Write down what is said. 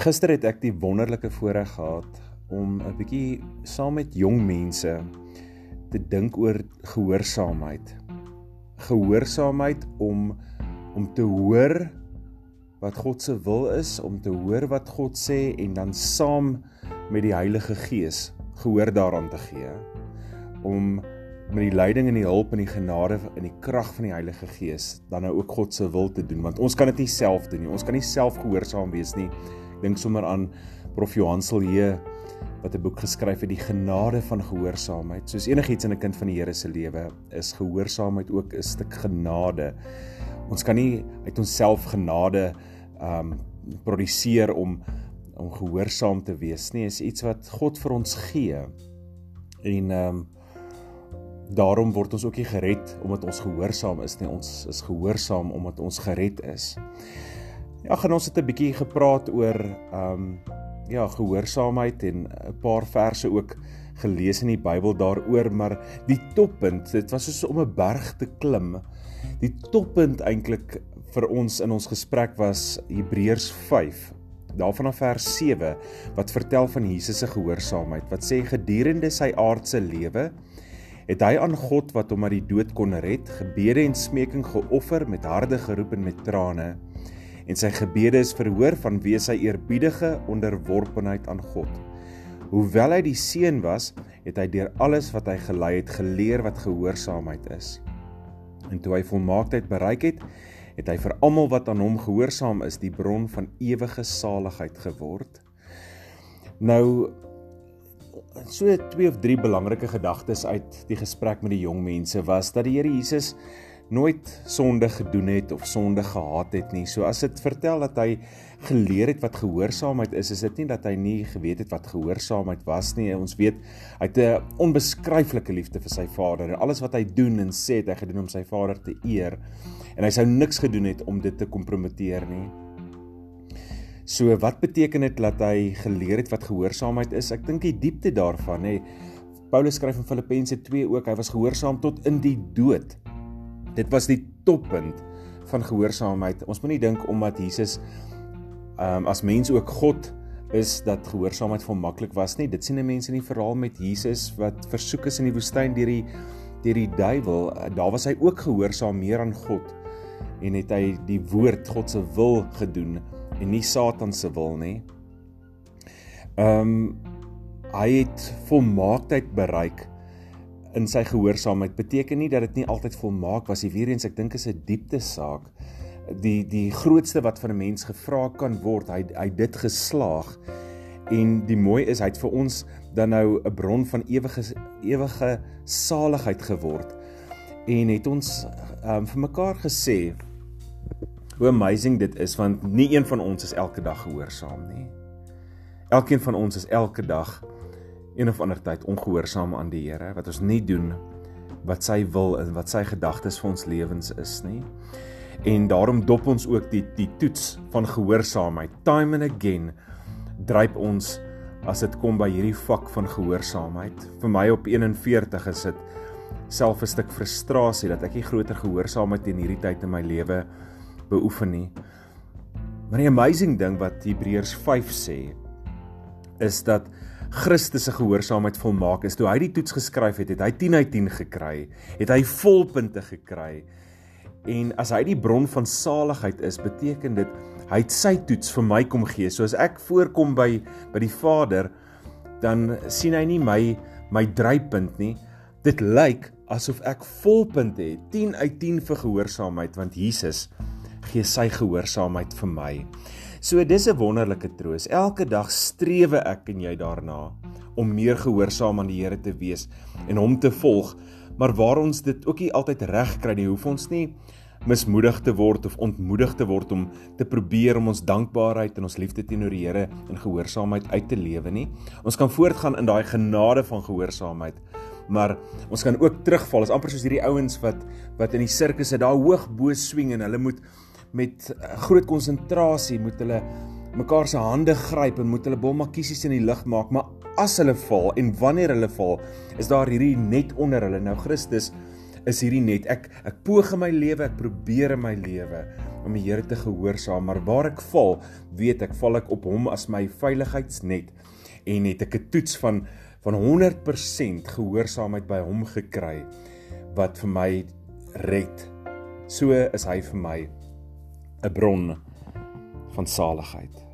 Gister het ek die wonderlike voorreg gehad om 'n bietjie saam met jong mense te dink oor gehoorsaamheid. Gehoorsaamheid om om te hoor wat God se wil is, om te hoor wat God sê en dan saam met die Heilige Gees gehoor daaraan te gee. Om met die leiding en die hulp en die genade en die krag van die Heilige Gees dan nou ook God se wil te doen want ons kan dit nie self doen nie. Ons kan nie self gehoorsaam wees nie. Dink sommer aan Prof Johan Silje wat 'n boek geskryf het die genade van gehoorsaamheid. Soos enigiets in 'n kind van die Here se lewe is gehoorsaamheid ook 'n stuk genade. Ons kan nie uit onsself genade um produseer om om gehoorsaam te wees nie. Dit is iets wat God vir ons gee. En um daarom word ons ook nie gered omdat ons gehoorsaam is nie. Ons is gehoorsaam omdat ons gered is. Ja, gaan ons het 'n bietjie gepraat oor ehm um, ja, gehoorsaamheid en 'n paar verse ook gelees in die Bybel daaroor, maar die toppunt, dit was soos om 'n berg te klim. Die toppunt eintlik vir ons in ons gesprek was Hebreërs 5 daarvan af vers 7 wat vertel van Jesus se gehoorsaamheid wat sê gedurende sy aardse lewe het hy aan God wat hom uit die dood kon red, gebede en smeking geoffer met harde geroep en met trane. En sy gebede is verhoor vanweë sy eerbiedige onderworpenheid aan God. Hoewel hy die seun was, het hy deur alles wat hy gelei het geleer wat gehoorsaamheid is. En toe hy volmaaktheid bereik het, het hy vir almal wat aan hom gehoorsaam is, die bron van ewige saligheid geword. Nou so twee of drie belangrike gedagtes uit die gesprek met die jong mense was dat die Here Jesus nooit sonde gedoen het of sonde gehaat het nie. So as dit vertel dat hy geleer het wat gehoorsaamheid is, is dit nie dat hy nie geweet het wat gehoorsaamheid was nie. Ons weet hy het 'n onbeskryflike liefde vir sy Vader en alles wat hy doen en sê, het hy gedoen om sy Vader te eer. En hy sou niks gedoen het om dit te kompromiteer nie. So wat beteken dit dat hy geleer het wat gehoorsaamheid is? Ek dink die diepte daarvan, hè. Paulus skryf in Filippense 2 ook, hy was gehoorsaam tot in die dood. Dit was die toppunt van gehoorsaamheid. Ons moenie dink omdat Jesus ehm um, as mens ook God is dat gehoorsaamheid vir maklik was nie. Dit sien mense in die verhaal met Jesus wat versoek is in die woestyn deur die deur die duiwel. Daar was hy ook gehoorsaam meer aan God en het hy die woord God se wil gedoen en nie Satan se wil nie. Ehm um, hy het volmaaktheid bereik in sy gehoorsaamheid. Beteken nie dat dit nie altyd volmaak was nie. Weerens ek dink is 'n diepte saak. Die die grootste wat van 'n mens gevra kan word, hy hy dit geslaag. En die mooi is hy het vir ons dan nou 'n bron van ewige ewige saligheid geword en het ons um, vir mekaar gesê hoe amazing dit is want nie een van ons is elke dag gehoorsaam nie. Elkeen van ons is elke dag een of ander tyd ongehoorsaam aan die Here wat ons nie doen wat sy wil en wat sy gedagtes vir ons lewens is nie. En daarom dop ons ook die die toets van gehoorsaamheid time and again dryp ons as dit kom by hierdie vak van gehoorsaamheid. Vir my op 41 is dit self 'n stuk frustrasie dat ek nie groter gehoorsaamheid in hierdie tyd in my lewe beoefen nie. Maar die amazing ding wat Hebreërs 5 sê is dat Christus se gehoorsaamheid volmaak is. Toe hy die toets geskryf het, het hy 10 uit 10 gekry, het hy volpunte gekry. En as hy die bron van saligheid is, beteken dit hy het sy toets vir my kom gee. So as ek voorkom by by die Vader, dan sien hy nie my my drypunt nie. Dit lyk asof ek volpunte het, 10 uit 10 vir gehoorsaamheid want Jesus gee sy gehoorsaamheid vir my. So dis 'n wonderlike troos. Elke dag strewe ek en jy daarna om meer gehoorsaam aan die Here te wees en hom te volg. Maar waar ons dit ook nie altyd reg kry nie, hoef ons nie mismoedig te word of ontmoedig te word om te probeer om ons dankbaarheid en ons liefde teenoor die Here in gehoorsaamheid uit te lewe nie. Ons kan voortgaan in daai genade van gehoorsaamheid. Maar ons kan ook terugval. Dit is amper soos hierdie ouens wat wat in die sirkus het daar hoog bo swing en hulle moet met eh, groot konsentrasie moet hulle mekaar se hande gryp en moet hulle bommakiesies in die lug maak, maar as hulle val en wanneer hulle val, is daar hierdie net onder hulle. Nou Christus is hierdie net. Ek ek poog in my lewe, ek probeer in my lewe om die Here te gehoorsaam, maar waar ek val, weet ek val ek op hom as my veiligheidsnet en het ek 'n toets van van 100% gehoorsaamheid by hom gekry wat vir my red. So is hy vir my 'n bron van saligheid.